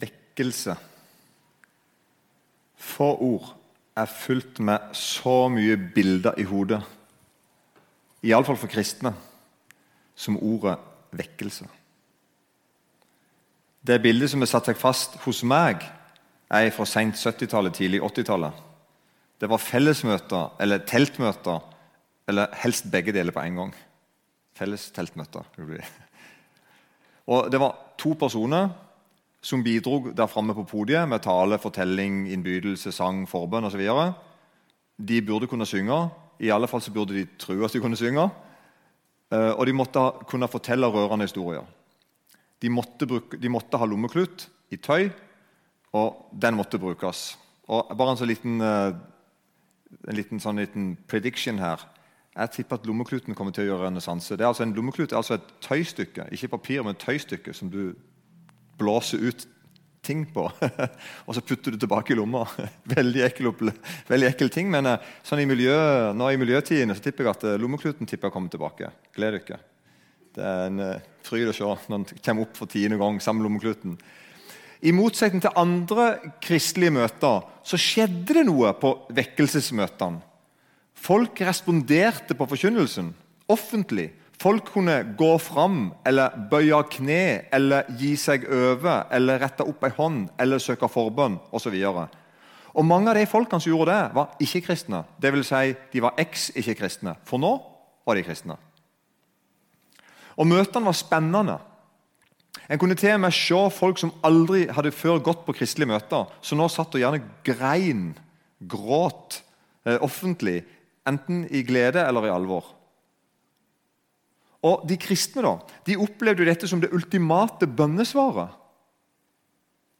vekkelse. Få ord er fulgt med så mye bilder i hodet, iallfall for kristne, som ordet vekkelse. Det bildet som har satt seg fast hos meg, er fra sent 70-tallet, tidlig 80-tallet. Det var fellesmøter eller teltmøter, eller helst begge deler på en gang. Felles teltmøter. Og Det var to personer som bidro der framme på podiet med tale, fortelling, innbydelse, sang, forbønn osv. De burde kunne synge. I alle fall så burde de tro at de kunne synge. Eh, og de måtte kunne fortelle rørende historier. De måtte, bruke, de måtte ha lommeklut i tøy, og den måtte brukes. Og bare en sånn liten, eh, en liten, sånn liten prediction her. Jeg tipper at lommekluten kommer til å gjøre renessanse. Altså en lommeklut er altså et tøystykke, ikke papir, men et tøystykke som du blåser ut ting på. og så putter du tilbake i lomma. Veldig ekkel, veldig ekkel ting. Men eh, sånn i miljø, nå i miljøtidene så tipper jeg at eh, lommekluten tipper jeg kommer tilbake. Gled dere. Det er en uh, fryd å se når den kommer opp for tiende gang sammen med lommekluten. I motsetning til andre kristelige møter så skjedde det noe på vekkelsesmøtene. Folk responderte på forkynnelsen offentlig. Folk kunne gå fram eller bøye kne eller gi seg over eller rette opp ei hånd eller søke forbønn osv. Og Mange av de folkene som gjorde det, var ikke-kristne. Dvs. Si, de var eks-ikke-kristne. For nå var de kristne. Og Møtene var spennende. En kunne til og med se folk som aldri hadde før gått på kristelige møter, som nå satt og gjerne grein, gråt eh, offentlig enten i glede eller i alvor. Og De kristne da, de opplevde dette som det ultimate bønnesvaret.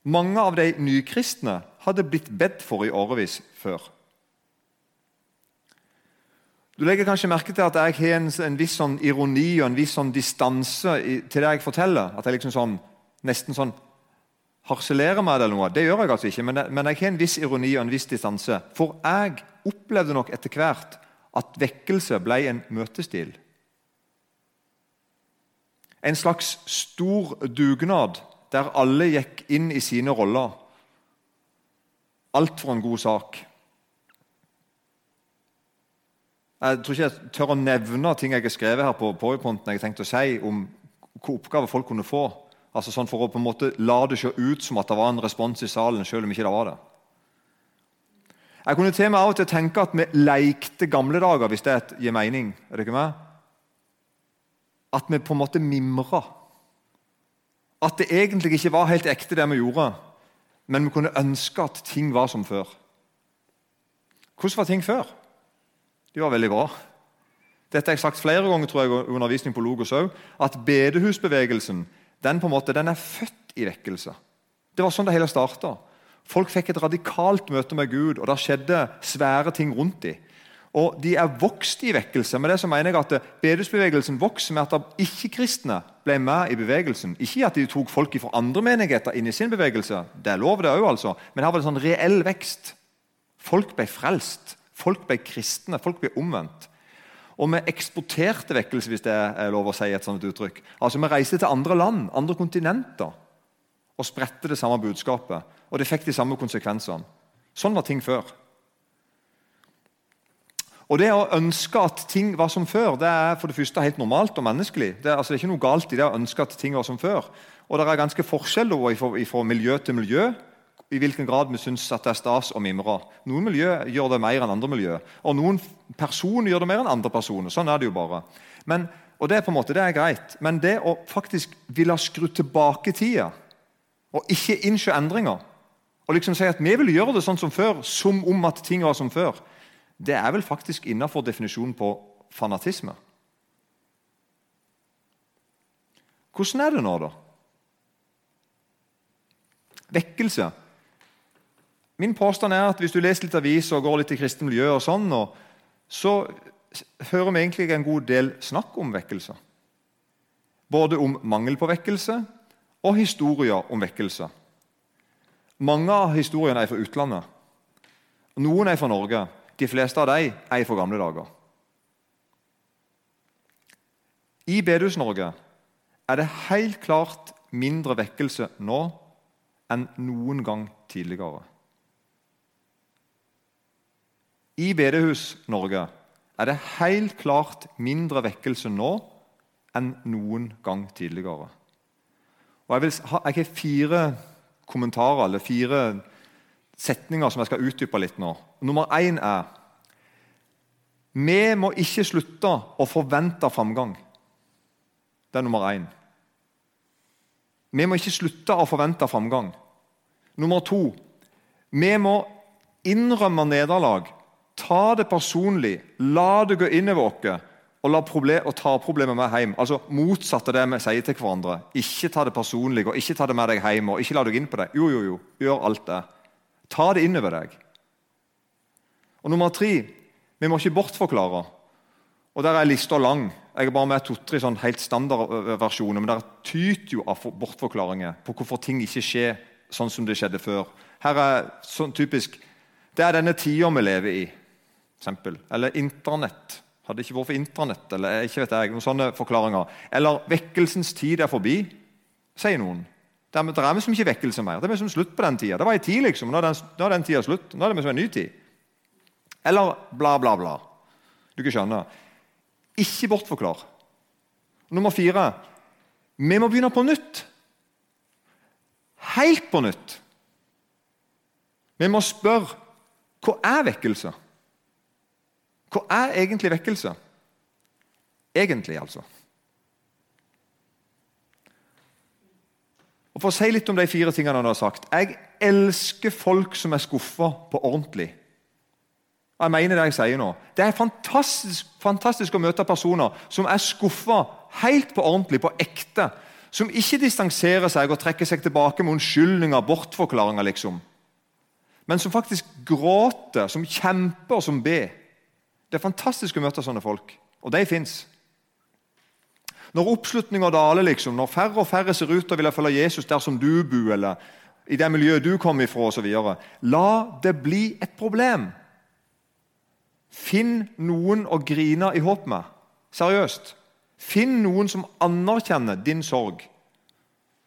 Mange av de nykristne hadde blitt bedt for i årevis før. Du legger kanskje merke til at jeg har en, en viss sånn ironi og en viss sånn distanse i, til det jeg forteller. At jeg liksom sånn, nesten sånn harselerer med det eller noe. Det gjør jeg altså ikke, men, men jeg har en viss ironi og en viss distanse. For jeg opplevde nok etter hvert at vekkelse ble en møtestil. En slags stor dugnad der alle gikk inn i sine roller. Alt for en god sak. Jeg tror ikke jeg tør å nevne ting jeg har skrevet her på powerpointen jeg tenkte å si om hvilke oppgaver folk kunne få. Altså sånn For å på en måte la det se ut som at det var en respons i salen, selv om ikke det var det. Jeg kunne til meg av og til tenke at vi lekte gamle dager, hvis det gir mening. Er det ikke meg? At vi på en måte mimra. At det egentlig ikke var helt ekte, det vi gjorde, men vi kunne ønske at ting var som før. Hvordan var ting før? De var veldig bra. Dette har jeg sagt flere ganger tror jeg, undervisning på Logos òg. At bedehusbevegelsen den på en måte, den er født i vekkelse. Det var sånn det hele starta. Folk fikk et radikalt møte med Gud, og det skjedde svære ting rundt dem. Og De er vokst i vekkelse. Med det så mener jeg at Bedehusbevegelsen vokser med at ikke-kristne ble med i bevegelsen. Ikke at de tok folk fra andre menigheter inn i sin bevegelse, det er lov, det òg, altså. men her var det sånn reell vekst. Folk ble frelst, folk ble kristne, folk ble omvendt. Og vi eksporterte vekkelse, hvis det er lov å si et sånt uttrykk. Altså Vi reiste til andre land, andre kontinenter, og spredte det samme budskapet. Og det fikk de samme konsekvensene. Sånn var ting før. Og Det å ønske at ting var som før, det er for det første helt normalt og menneskelig. Det altså, det er ikke noe galt i det å ønske at ting var som før. Og Det er ganske forskjell fra miljø til miljø i hvilken grad vi syns det er stas å mimre. Noen miljø gjør det mer enn andre miljø. Og noen personer gjør det mer enn andre personer. Sånn er det jo bare. Men, og Det er på en måte, det er greit. Men det å faktisk ville skru tilbake tida og ikke innse endringer og liksom si at vi vil gjøre det sånn som før, som om at ting var som før, det er vel faktisk innafor definisjonen på fanatisme. Hvordan er det nå, da? Vekkelse. Min påstand er at hvis du leser litt avis og går litt i kristent miljø, og sånn, og så hører vi egentlig en god del snakk om vekkelse. Både om mangel på vekkelse og historier om vekkelse. Mange av historiene er fra utlandet. Noen er fra Norge. De fleste av dem er fra gamle dager. I Bedehus-Norge er det helt klart mindre vekkelse nå enn noen gang tidligere. I Bedehus-Norge er det helt klart mindre vekkelse nå enn noen gang tidligere. Og Jeg, ha, jeg har fire kommentarer eller fire setninger som jeg skal utdype litt nå. Nummer én er Vi må ikke slutte å forvente framgang. Det er nummer én. Vi må ikke slutte å forvente framgang. Nummer to vi må innrømme nederlag Ta det personlig. La det gå inn i oss og, og ta problemet med hjem. Altså Motsatt av det vi sier til hverandre. Ikke ta det personlig og ikke ta det med deg hjem. og ikke la deg inn på det. Jo, jo, jo, gjør alt det. Ta det innover deg. Og Nummer tre vi må ikke bortforklare. Og Der er lista lang. Jeg er bare med to-tre sånn helt standardversjoner. Men det tyter jo av bortforklaringer på hvorfor ting ikke skjer sånn som det skjedde før. Her er sånn typisk Det er denne tida vi lever i. Eksempel. Eller Internett. Hadde ikke vært for Internett eller ikke vet jeg, noen sånne forklaringer. Eller 'vekkelsens tid er forbi', sier noen. Det er, vi er liksom ikke vekkelse mer. Det er liksom slutt på den tida. Det var ei tid, liksom. Nå er den, nå er den tida slutt. Nå er det liksom en ny tid. Eller bla, bla, bla. Du kan skjønne. Ikke bortforklar. Nummer fire vi må begynne på nytt. Helt på nytt. Vi må spørre hva er vekkelse? Hva er egentlig vekkelse? Egentlig, altså. Og For å si litt om de fire tingene han har sagt Jeg elsker folk som er skuffa på ordentlig. Jeg mener det jeg sier nå. Det er fantastisk, fantastisk å møte personer som er skuffa helt på ordentlig, på ekte. Som ikke distanserer seg og trekker seg tilbake med unnskyldninger, bortforklaringer, liksom. Men som faktisk gråter, som kjemper, som ber. Det er fantastisk å møte sånne folk, og de fins. Når oppslutninga daler, liksom, når færre og færre ser ut til å ville følge Jesus der som du bor, eller i det miljøet du kommer ifra osv., la det bli et problem. Finn noen å grine i håp med. Seriøst. Finn noen som anerkjenner din sorg,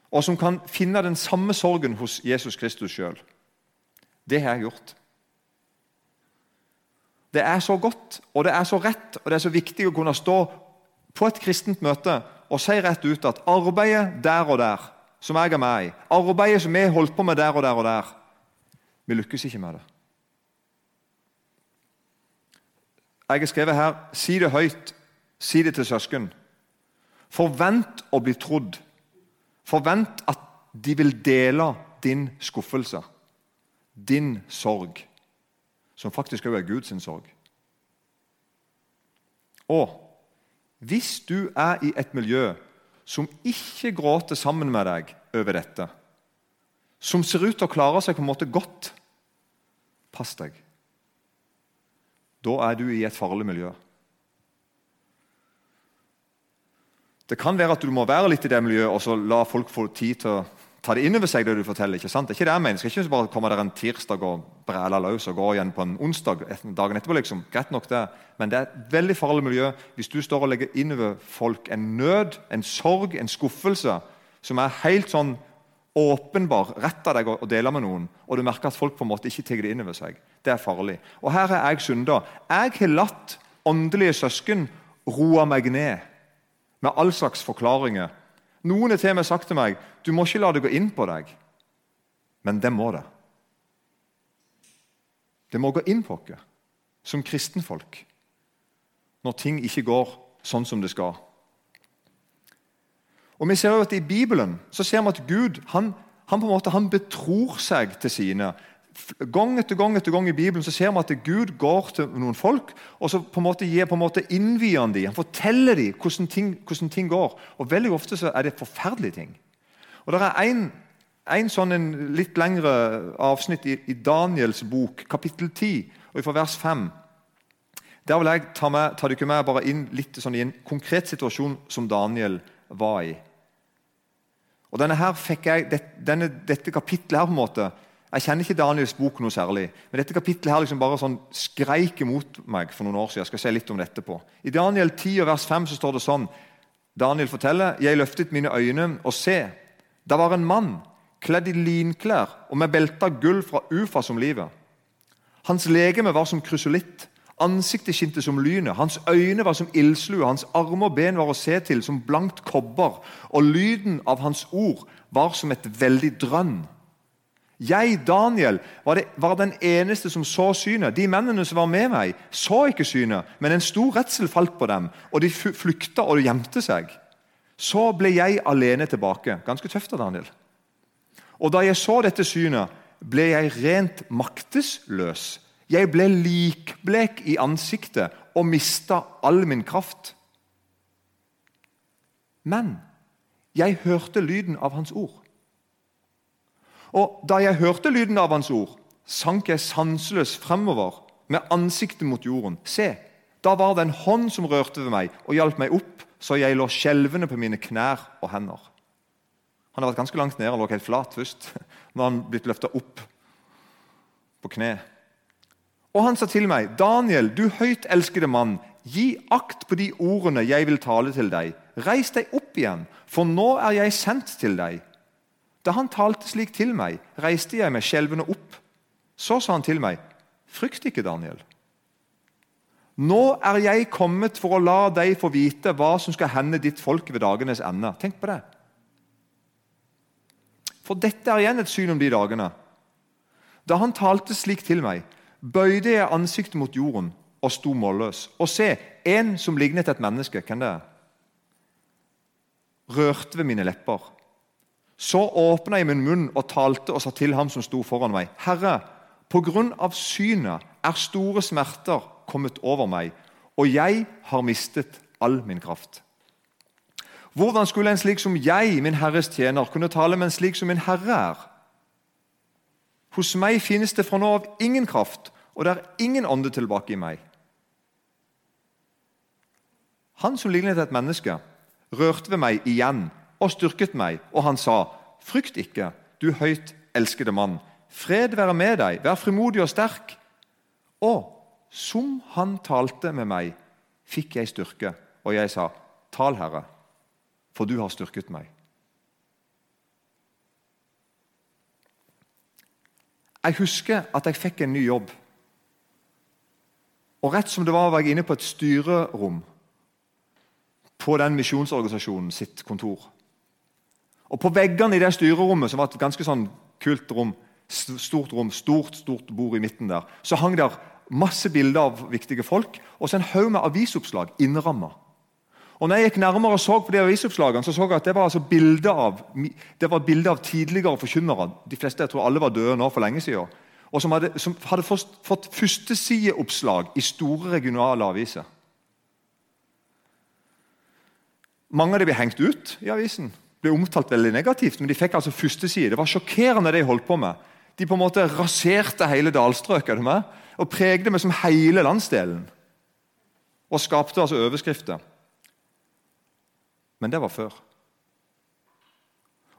og som kan finne den samme sorgen hos Jesus Kristus sjøl. Det har jeg gjort. Det er så godt, og det er så rett, og det er så viktig å kunne stå på et kristent møte og si rett ut at arbeidet der og der, som jeg er med i, arbeidet som vi holdt på med der og der og der, vi lykkes ikke med det. Jeg har skrevet her si det høyt, si det til søsken. Forvent å bli trodd. Forvent at de vil dele din skuffelse, din sorg som faktisk også er Guds sorg. Og hvis du er i et miljø som ikke gråter sammen med deg over dette, som ser ut til å klare seg på en måte godt, pass deg. Da er du i et farlig miljø. Det kan være at du må være litt i det miljøet og så la folk få tid til å ta det inn over seg, det du forteller. ikke sant? Det er ikke det jeg mener. Skal ikke bare komme der en tirsdag og bræle løs og gå igjen på en onsdag dagen etterpå. liksom. Greit nok det. Men det er et veldig farlig miljø hvis du står og legger inn over folk en nød, en sorg, en skuffelse som er helt sånn åpenbar rett av deg å dele med noen, og du merker at folk på en måte ikke tar det inn over seg. Det er farlig. Og her er jeg synda. Jeg har latt åndelige søsken roe meg ned med all slags forklaringer noen har til og med sagt til meg du må ikke la det gå inn på deg. Men det må det. Det må gå inn på oss som kristenfolk når ting ikke går sånn som det skal. Og vi ser jo at I Bibelen så ser vi at Gud han, han på en måte, han betror seg til sine. Gang etter gang etter gang i Bibelen så ser vi at Gud går til noen folk og så på en måte gir på en måte innvier han dem. Han forteller dem hvordan ting, hvordan ting går. Og Veldig ofte så er det forferdelige ting. Og Det er en, en sånn en litt lengre avsnitt i, i, Daniels bok, kapittel 10, og fra vers 5. Der vil jeg ta, med, ta dere med bare inn litt sånn i en konkret situasjon som Daniel var i. Og denne her fikk jeg, denne, Dette kapittelet her på en måte, jeg kjenner ikke Daniels bok noe særlig, men dette kapittelet her liksom bare sånn skreik imot meg for noen år siden. Jeg skal se litt om dette på. I Daniel 10, vers 5 så står det sånn Daniel forteller jeg løftet mine øyne og se. Da var en mann kledd i linklær og med belte av gull fra Ufa som livet. Hans legeme var som krysolitt. Ansiktet skinte som lynet. Hans øyne var som ildslue. Hans armer og ben var å se til som blankt kobber. Og lyden av hans ord var som et veldig drønn. Jeg, Daniel, var, det, var, den eneste som så synet. De mennene som var med meg, så ikke synet, men en stor redsel falt på dem, og de flykta og gjemte seg. Så ble jeg alene tilbake. Ganske tøft av Daniel. Og da jeg så dette synet, ble jeg rent maktesløs. Jeg ble likblek i ansiktet og mista all min kraft. Men jeg hørte lyden av hans ord. Og da jeg hørte lyden av hans ord, sank jeg sanseløs fremover med ansiktet mot jorden. Se, da var det en hånd som rørte ved meg og hjalp meg opp, så jeg lå skjelvende på mine knær og hender. Han har vært ganske langt nede og lå helt flat først. Nå har han blitt løfta opp på kne. Og han sa til meg, 'Daniel, du høyt elskede mann, gi akt på de ordene jeg vil tale til deg.' 'Reis deg opp igjen, for nå er jeg sendt til deg.' Da han talte slik til meg, reiste jeg meg skjelvende opp. Så sa han til meg, 'Frykt ikke, Daniel.' Nå er jeg kommet for å la deg få vite hva som skal hende ditt folk ved dagenes ende. Tenk på det. For dette er igjen et syn om de dagene. Da han talte slik til meg, bøyde jeg ansiktet mot jorden og sto målløs. Og se, en som lignet et menneske, hvem det er, rørte ved mine lepper. Så åpna jeg min munn og talte og sa til ham som sto foran meg, Herre, på grunn av synet er store smerter kommet over meg, og jeg har mistet all min kraft. Hvordan skulle en slik som jeg, min Herres tjener, kunne tale med en slik som min Herre er? Hos meg finnes det fra nå av ingen kraft, og det er ingen ånde tilbake i meg. Han som lignet et menneske, rørte ved meg igjen og styrket meg, og han sa, Frykt ikke, du høyt elskede mann. Fred være med deg, vær frimodig og sterk. Og som han talte med meg, fikk jeg styrke, og jeg sa, Tal, Herre for du har styrket meg. Jeg husker at jeg fikk en ny jobb. Og Rett som det var, var jeg inne på et styrerom på den misjonsorganisasjonen sitt kontor. Og På veggene i det styrerommet, som var et ganske sånn kult rom, stort rom, stort stort bord i midten der, så hang der masse bilder av viktige folk og så en haug med avisoppslag innramma. Og når jeg gikk nærmere og så på de avisoppslagene, så så jeg at det var altså bilder av, bilder av tidligere forkynnere. De fleste jeg tror alle var døde nå for lenge siden. Og som hadde, som hadde fått, fått førstesideoppslag i store regionale aviser. Mange av dem ble hengt ut i avisen. Ble omtalt veldig negativt, men de fikk altså første side. Det var sjokkerende det de holdt på med. De på en måte raserte hele dalstrøket og pregde meg som hele landsdelen. Og skapte altså overskrifter. Men det var før.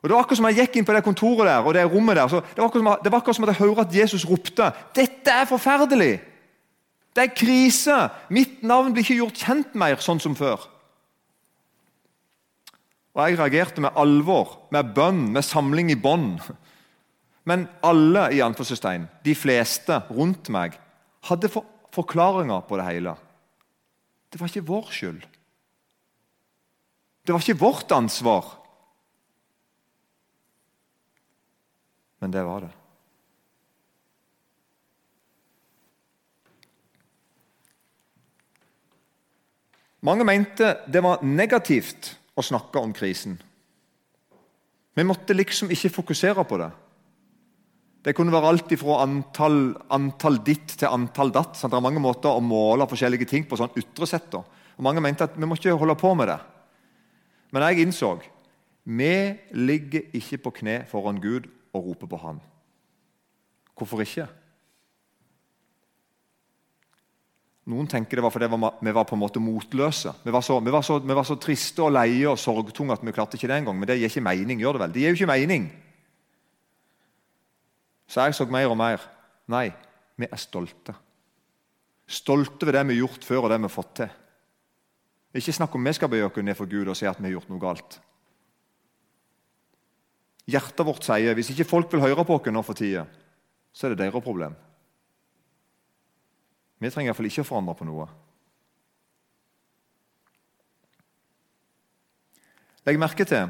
Og Det var akkurat som jeg gikk inn på det kontoret der, og det rommet der, det var, som, det var akkurat som at jeg hørte at Jesus ropte Dette er forferdelig! Det er krise! Mitt navn blir ikke gjort kjent mer sånn som før. Og Jeg reagerte med alvor, med bønn, med samling i bånd. Men alle i anførselstegn, de fleste rundt meg, hadde for forklaringer på det hele. Det var ikke vår skyld. Det var ikke vårt ansvar. Men det var det. Mange mente det var negativt å snakke om krisen. Vi måtte liksom ikke fokusere på det. Det kunne være alt fra antall, antall ditt til antall datt. Sant? Det er mange måter å måle forskjellige ting på sånn ytre sett. Og Mange mente at vi må ikke holde på med det. Men jeg innså vi ligger ikke på kne foran Gud og roper på Han. Hvorfor ikke? Noen tenker det var fordi vi var på en måte motløse. Vi var så, vi var så, vi var så triste og leie og sorgtunge at vi klarte ikke det engang. Men det gir ikke mening. gjør Det vel? Det gir jo ikke mening. Så jeg så mer og mer. Nei, vi er stolte. Stolte ved det vi har gjort før og det vi har fått til. Ikke snakk om vi skal bøye oss ned for Gud og si at vi har gjort noe galt. hjertet vårt sier, hvis ikke folk vil høre på oss nå for tida, så er det deres problem. Vi trenger iallfall ikke å forandre på noe. Legg merke til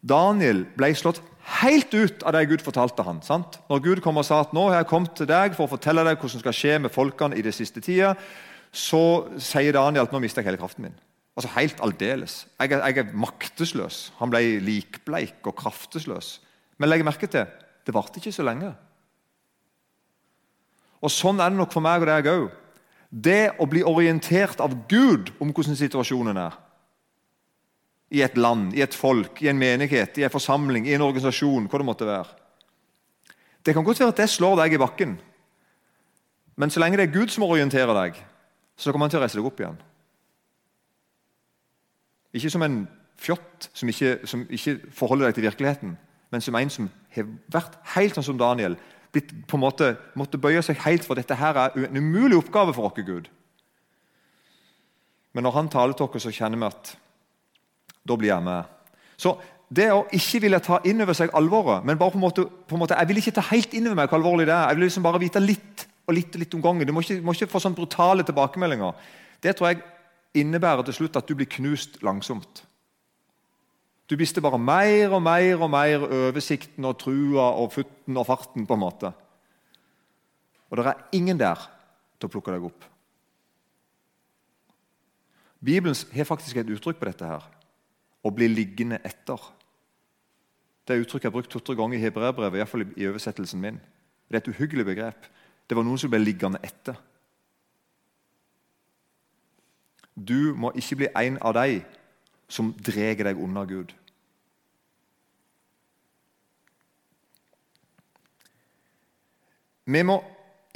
Daniel ble slått helt ut av det Gud fortalte han. Sant? Når Gud kom og sa at nå har jeg kommet til deg for å fortelle deg hvordan det skal skje med folkene i det siste tida, så sier Daniel at nå mister jeg hele kraften min. Altså Helt aldeles. Jeg jeg er maktesløs. Han ble likbleik og kraftesløs. Men legg merke til det varte ikke så lenge. Og Sånn er det nok for meg og deg òg. Det å bli orientert av Gud om hvordan situasjonen er i et land, i et folk, i en menighet, i en forsamling, i en organisasjon, hva det måtte være. Det kan godt være at det slår deg i bakken, men så lenge det er Gud som orienterer deg, så kommer han til å reise deg opp igjen. Ikke som en fjott som ikke, som ikke forholder deg til virkeligheten, men som en som har vært helt sånn som Daniel, blitt på en måte, måtte bøye seg helt for dette her er en umulig oppgave for oss, Gud. Men når han taler til oss, så kjenner vi at da blir jeg med. Så det å ikke ville ta inn over seg alvoret men bare på en måte, på en måte Jeg vil ikke ta helt inn over meg hvor alvorlig det er. Jeg vil liksom bare vite litt og litt og litt om gangen. Du må ikke, må ikke få sånn brutale tilbakemeldinger. Det tror jeg innebærer til slutt at du blir knust langsomt. Du mister bare mer og mer og mer oversikten og trua og futten og farten. på en måte. Og det er ingen der til å plukke deg opp. Bibelen har faktisk et uttrykk på dette. her å bli liggende etter. Det uttrykket jeg har brukt to-tre ganger i hebreerbrevet, iallfall i oversettelsen min. Det er et uhyggelig begrep. Det var noen som ble liggende etter. Du må ikke bli en av de som drar deg unna Gud. Vi må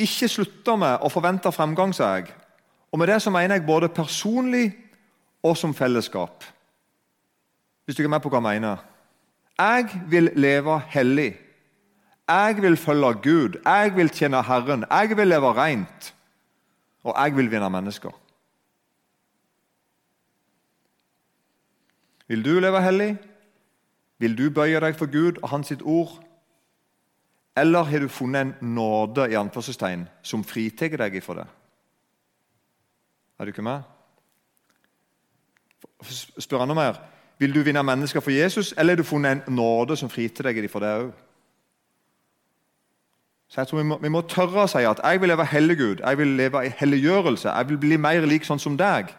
ikke slutte med å forvente fremgang, sa jeg. Og med det så mener jeg både personlig og som fellesskap. Hvis du ikke er med på hva jeg mener. Jeg vil leve hellig. Jeg vil følge Gud. Jeg vil tjene Herren. Jeg vil leve rent. Og jeg vil vinne mennesker. Vil du leve hellig? Vil du bøye deg for Gud og Hans sitt ord? Eller har du funnet en nåde i anførselstegn som fritar deg for det? Er du ikke med? Spør enda mer. Vil du vinne mennesker for Jesus, eller har du funnet en nåde som fritar deg for det òg? Så jeg tror vi må, vi må, tørre å si at jeg vil leve hellig Gud, jeg vil leve i helliggjørelse. Jeg vil bli mer lik sånn som deg.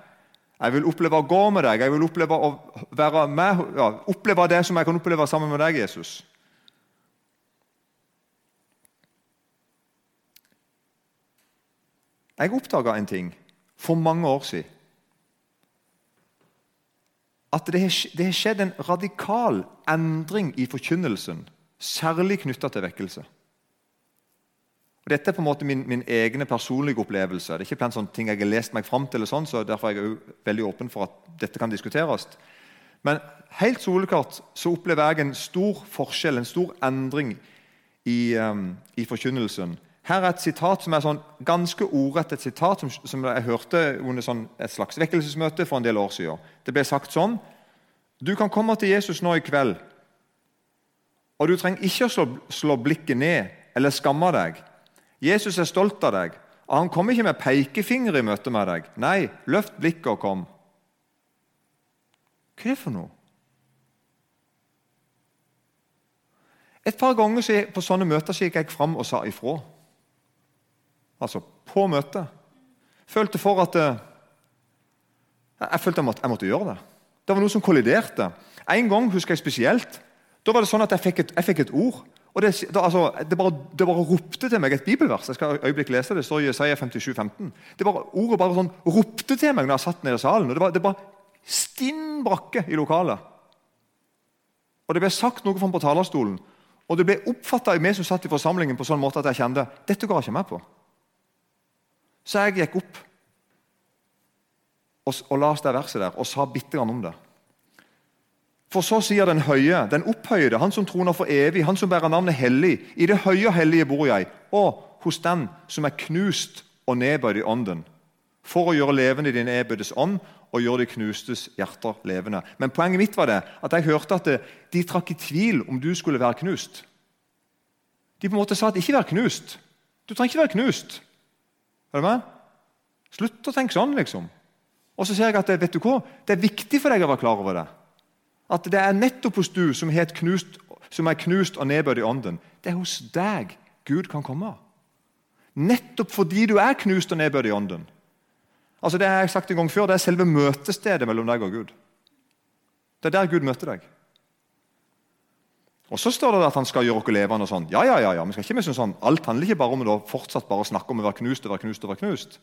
Jeg vil oppleve å gå med deg, jeg vil oppleve å være med, ja, oppleve det som jeg kan oppleve sammen med deg, Jesus. Jeg oppdaga en ting for mange år siden at det har, skjedd en radikal endring i forkynnelsen, særlig knytta til vekkelse. Og Dette er på en måte min, min egne personlige opplevelse. Det er ikke sånn ting jeg har lest meg fram til, sånn, så derfor er jeg veldig åpen for at dette kan diskuteres. Men helt soleklart så opplever jeg en stor forskjell, en stor endring i, um, i forkynnelsen. Her er et sitat som er sånn ganske ordrett et sitat som, som jeg hørte under sånn et slags vekkelsesmøte for en del år siden. Det ble sagt sånn Du kan komme til Jesus nå i kveld, og du trenger ikke å slå, slå blikket ned eller skamme deg. Jesus er stolt av deg, og han kommer ikke med pekefinger i møte med deg. Nei, løft blikket og kom. Hva er det for noe? Et par ganger på sånne møter så gikk jeg fram og sa ifra. Altså på møtet. Følte for at eh, Jeg følte at jeg måtte gjøre det. Det var noe som kolliderte. En gang husker jeg spesielt. Da var det sånn at jeg fikk et, jeg fikk et ord. og det, da, altså, det, bare, det, bare, ropte til meg et bibelvers. Jeg skal øyeblikk lese Det det står i Jesaja 57, 15. Det bare, ordet bare sånn ropte til meg når jeg satt nede i salen. og Det var, det bare stinn brakke i lokalet. Og Det ble sagt noe fra på talerstolen, og det ble oppfatta av meg som satt i forsamlingen på sånn måte at jeg kjente dette går jeg ikke med på. Så jeg gikk opp og, og las det verset der og sa bitte grann om det. For så sier den høye, den opphøyde, han som troner for evig, han som bærer navnet hellig. I det høye og hellige bor jeg, og hos den som er knust og nedbøyd i ånden, for å gjøre levende din nedbøydes ånd og gjøre de knustes hjerter levende. Men poenget mitt var det, at jeg hørte at de trakk i tvil om du skulle være knust. De på en måte sa at 'ikke vær knust'. Du trenger ikke være knust. Er du med? Slutt å tenke sånn, liksom. Og så ser jeg at vet du hva? det er viktig for deg å være klar over det. At det er nettopp hos du som, knust, som er knust og nedbøyd i ånden. Det er hos deg Gud kan komme. Nettopp fordi du er knust og nedbøyd i ånden. Altså Det har jeg sagt en gang før, det er selve møtestedet mellom deg og Gud. Det er der Gud møter deg. Og Så står det at han skal gjøre oss levende. og sånn. Ja, ja, ja, ja. Vi skal ikke synes sånn, Alt handler ikke bare om å fortsatt bare snakke om å være knust og være knust. Og være knust.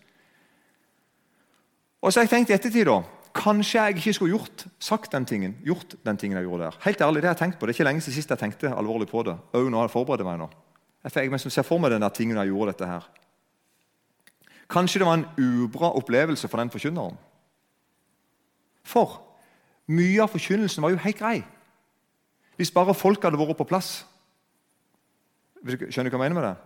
Og så har jeg tenkt i ettertid da, Kanskje jeg ikke skulle gjort, sagt den tingen, gjort den tingen jeg gjorde der. Helt ærlig, Det har jeg tenkt på. Det er ikke lenge siden sist jeg tenkte alvorlig på det. Øy, nå har jeg forberedt meg nå. Jeg ser for meg den der tingen jeg gjorde dette her. Kanskje det var en ubra opplevelse for den forkynneren. For mye av forkynnelsen var jo helt grei. Hvis bare folk hadde vært på plass. Skjønner du hva jeg mener med det?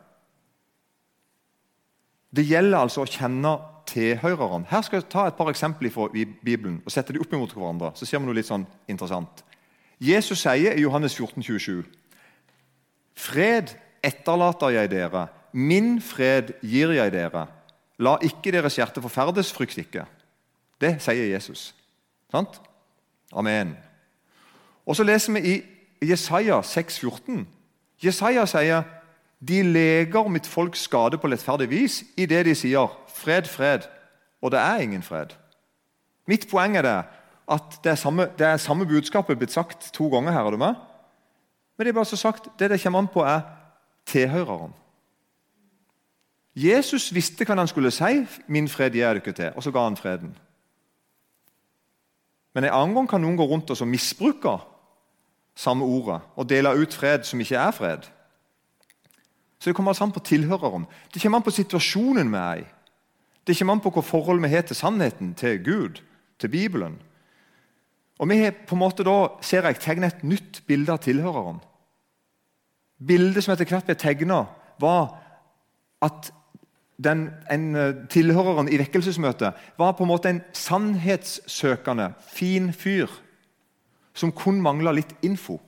Det gjelder altså å kjenne tilhørerne. Her skal jeg ta et par eksempler fra Bibelen og sette dem opp mot hverandre. så ser vi noe litt sånn interessant. Jesus sier i Johannes 14, 27, Fred etterlater jeg dere, min fred gir jeg dere. La ikke deres hjerte forferdes, frykt ikke. Det sier Jesus. Sant? Amen. Og Så leser vi i Jesaja 6,14. Jesaja sier de leger mitt folks skade på lettferdig vis i det de sier 'fred, fred', og det er ingen fred. Mitt poeng er det at det er samme, det er samme budskapet blitt sagt to ganger her. er du med? Men det er bare så sagt, det det kommer an på, er tilhøreren. Jesus visste hva han skulle si. 'Min fred gir dere til.' Og så ga han freden. Men en annen gang kan noen gå rundt og misbruke samme ordet og dele ut fred som ikke er fred. Så Det kommer altså an på tilhøreren. Det kommer an på situasjonen vi er i. Det kommer an på hva forhold vi har til sannheten, til Gud, til Bibelen. Og vi har på en måte da, ser jeg, tegnet et nytt bilde av tilhøreren. Bildet som etter hvert ble tegna, var at den, en, eh, tilhøreren i vekkelsesmøtet var på en måte en sannhetssøkende, fin fyr som kun mangla litt info.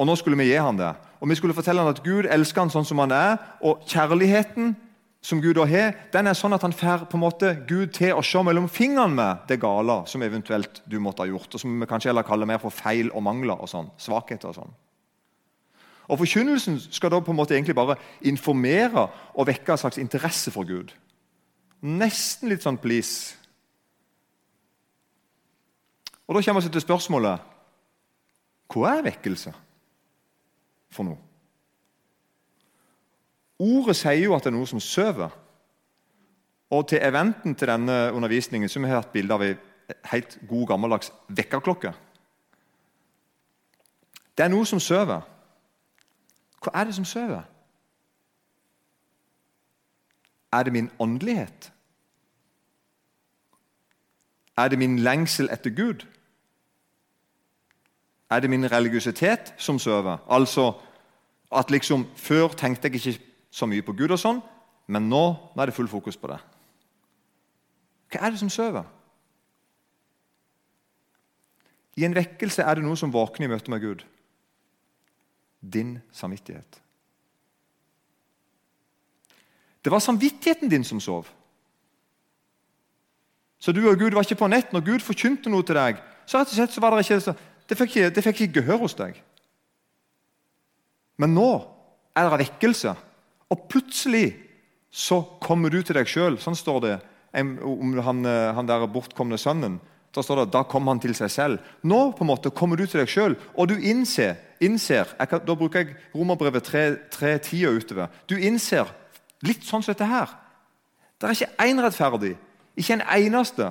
Og Nå skulle vi gi han det. Og Vi skulle fortelle han at Gud elsker han sånn som han er. Og kjærligheten som Gud har, den er sånn at han får på en måte Gud til å se mellom fingrene med det gale som eventuelt du måtte ha gjort, og som vi kanskje heller kaller mer for feil og mangler og sånn, svakheter. og sånn. Og Forkynnelsen skal da på en måte egentlig bare informere og vekke en slags interesse for Gud. Nesten litt sånn please. Og Da kommer vi til spørsmålet hva er vekkelse for noe? Ordet sier jo at det er noe som sover. Og til eventen til denne undervisningen så vi har hatt bilde av ei helt god, gammeldags vekkerklokke. Det er noe som sover. Hva er det som sover? Er det min åndelighet? Er det min lengsel etter Gud? Er det min religiøsitet som sover? Altså at liksom Før tenkte jeg ikke så mye på Gud, og sånn, men nå, nå er det full fokus på det. Hva er det som sover? I en vekkelse er det noe som våkner i møte med Gud din samvittighet. Det var samvittigheten din som sov. Så du og Gud var ikke på nett. Når Gud forkynte noe til deg, så rett og slett var det ikke, det fikk det fikk ikke gehør hos deg. Men nå er det vekkelse, og plutselig så kommer du til deg sjøl. Sånn står det om han, han der bortkomne sønnen. Da står det da kom han til seg selv. Nå på en måte kommer du til deg sjøl, og du innser, innser kan, Da bruker jeg Romerbrevet 3.10 og utover. Du innser litt sånn som dette her. Det er ikke én rettferdig. Ikke en eneste.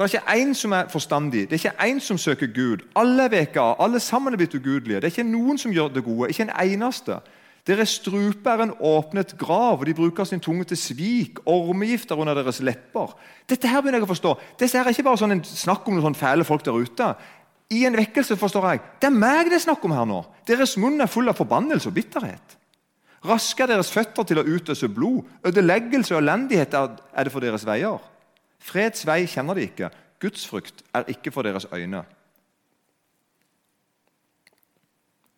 Det er ikke én som er forstandig. Det er ikke én som søker Gud. Alle er veka. Alle sammen er blitt ugudelige. Det er ikke noen som gjør det gode. Ikke en eneste. Deres strupe er en åpnet grav, og de bruker sin tunge til svik. Ormegifter under deres lepper. Dette her begynner jeg å forstå. Dette er ikke bare sånn snakk om noen fæle folk der ute. I en vekkelse forstår jeg. Det er meg det er snakk om her nå. Deres munn er full av forbannelse og bitterhet. Raske er deres føtter til å utøse blod. Ødeleggelse og elendighet er det for deres veier. Freds vei kjenner de ikke. Guds frykt er ikke for deres øyne.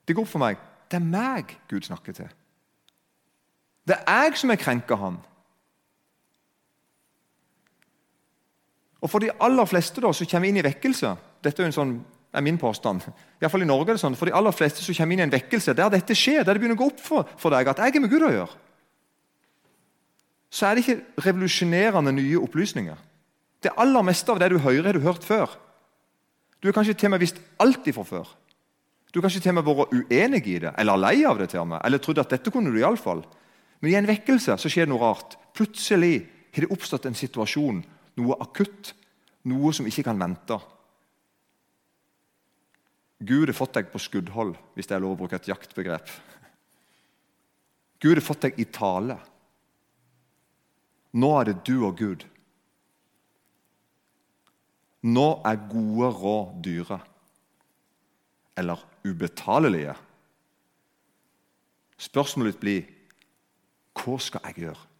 Det går opp for meg. Det er meg Gud snakker til. Det er jeg som er krenka han. Og For de aller fleste da, så kommer inn i vekkelse. Dette er, en sånn, er min påstand. I, fall i Norge er det sånn, For de aller fleste så kommer inn i en vekkelse der dette skjer, der det begynner å gå opp for, for deg at jeg er med Gud å gjøre. Så er det ikke revolusjonerende nye opplysninger. Det aller meste av det du hører, har du hørt før. Du har kanskje til og med visst alt ifra før. Du har kanskje til og med vært uenig i det, eller lei av det, til og med, eller trodd at dette kunne du iallfall. Men i en vekkelse så skjer det noe rart. Plutselig har det oppstått en situasjon, noe akutt, noe som ikke kan vente. Gud har fått deg på skuddhold, hvis det er lov å bruke et jaktbegrep. Gud har fått deg i tale. Nå er det du og Gud. Nå er gode råd dyre. Eller ubetalelige. Spørsmålet blir hva skal jeg gjøre?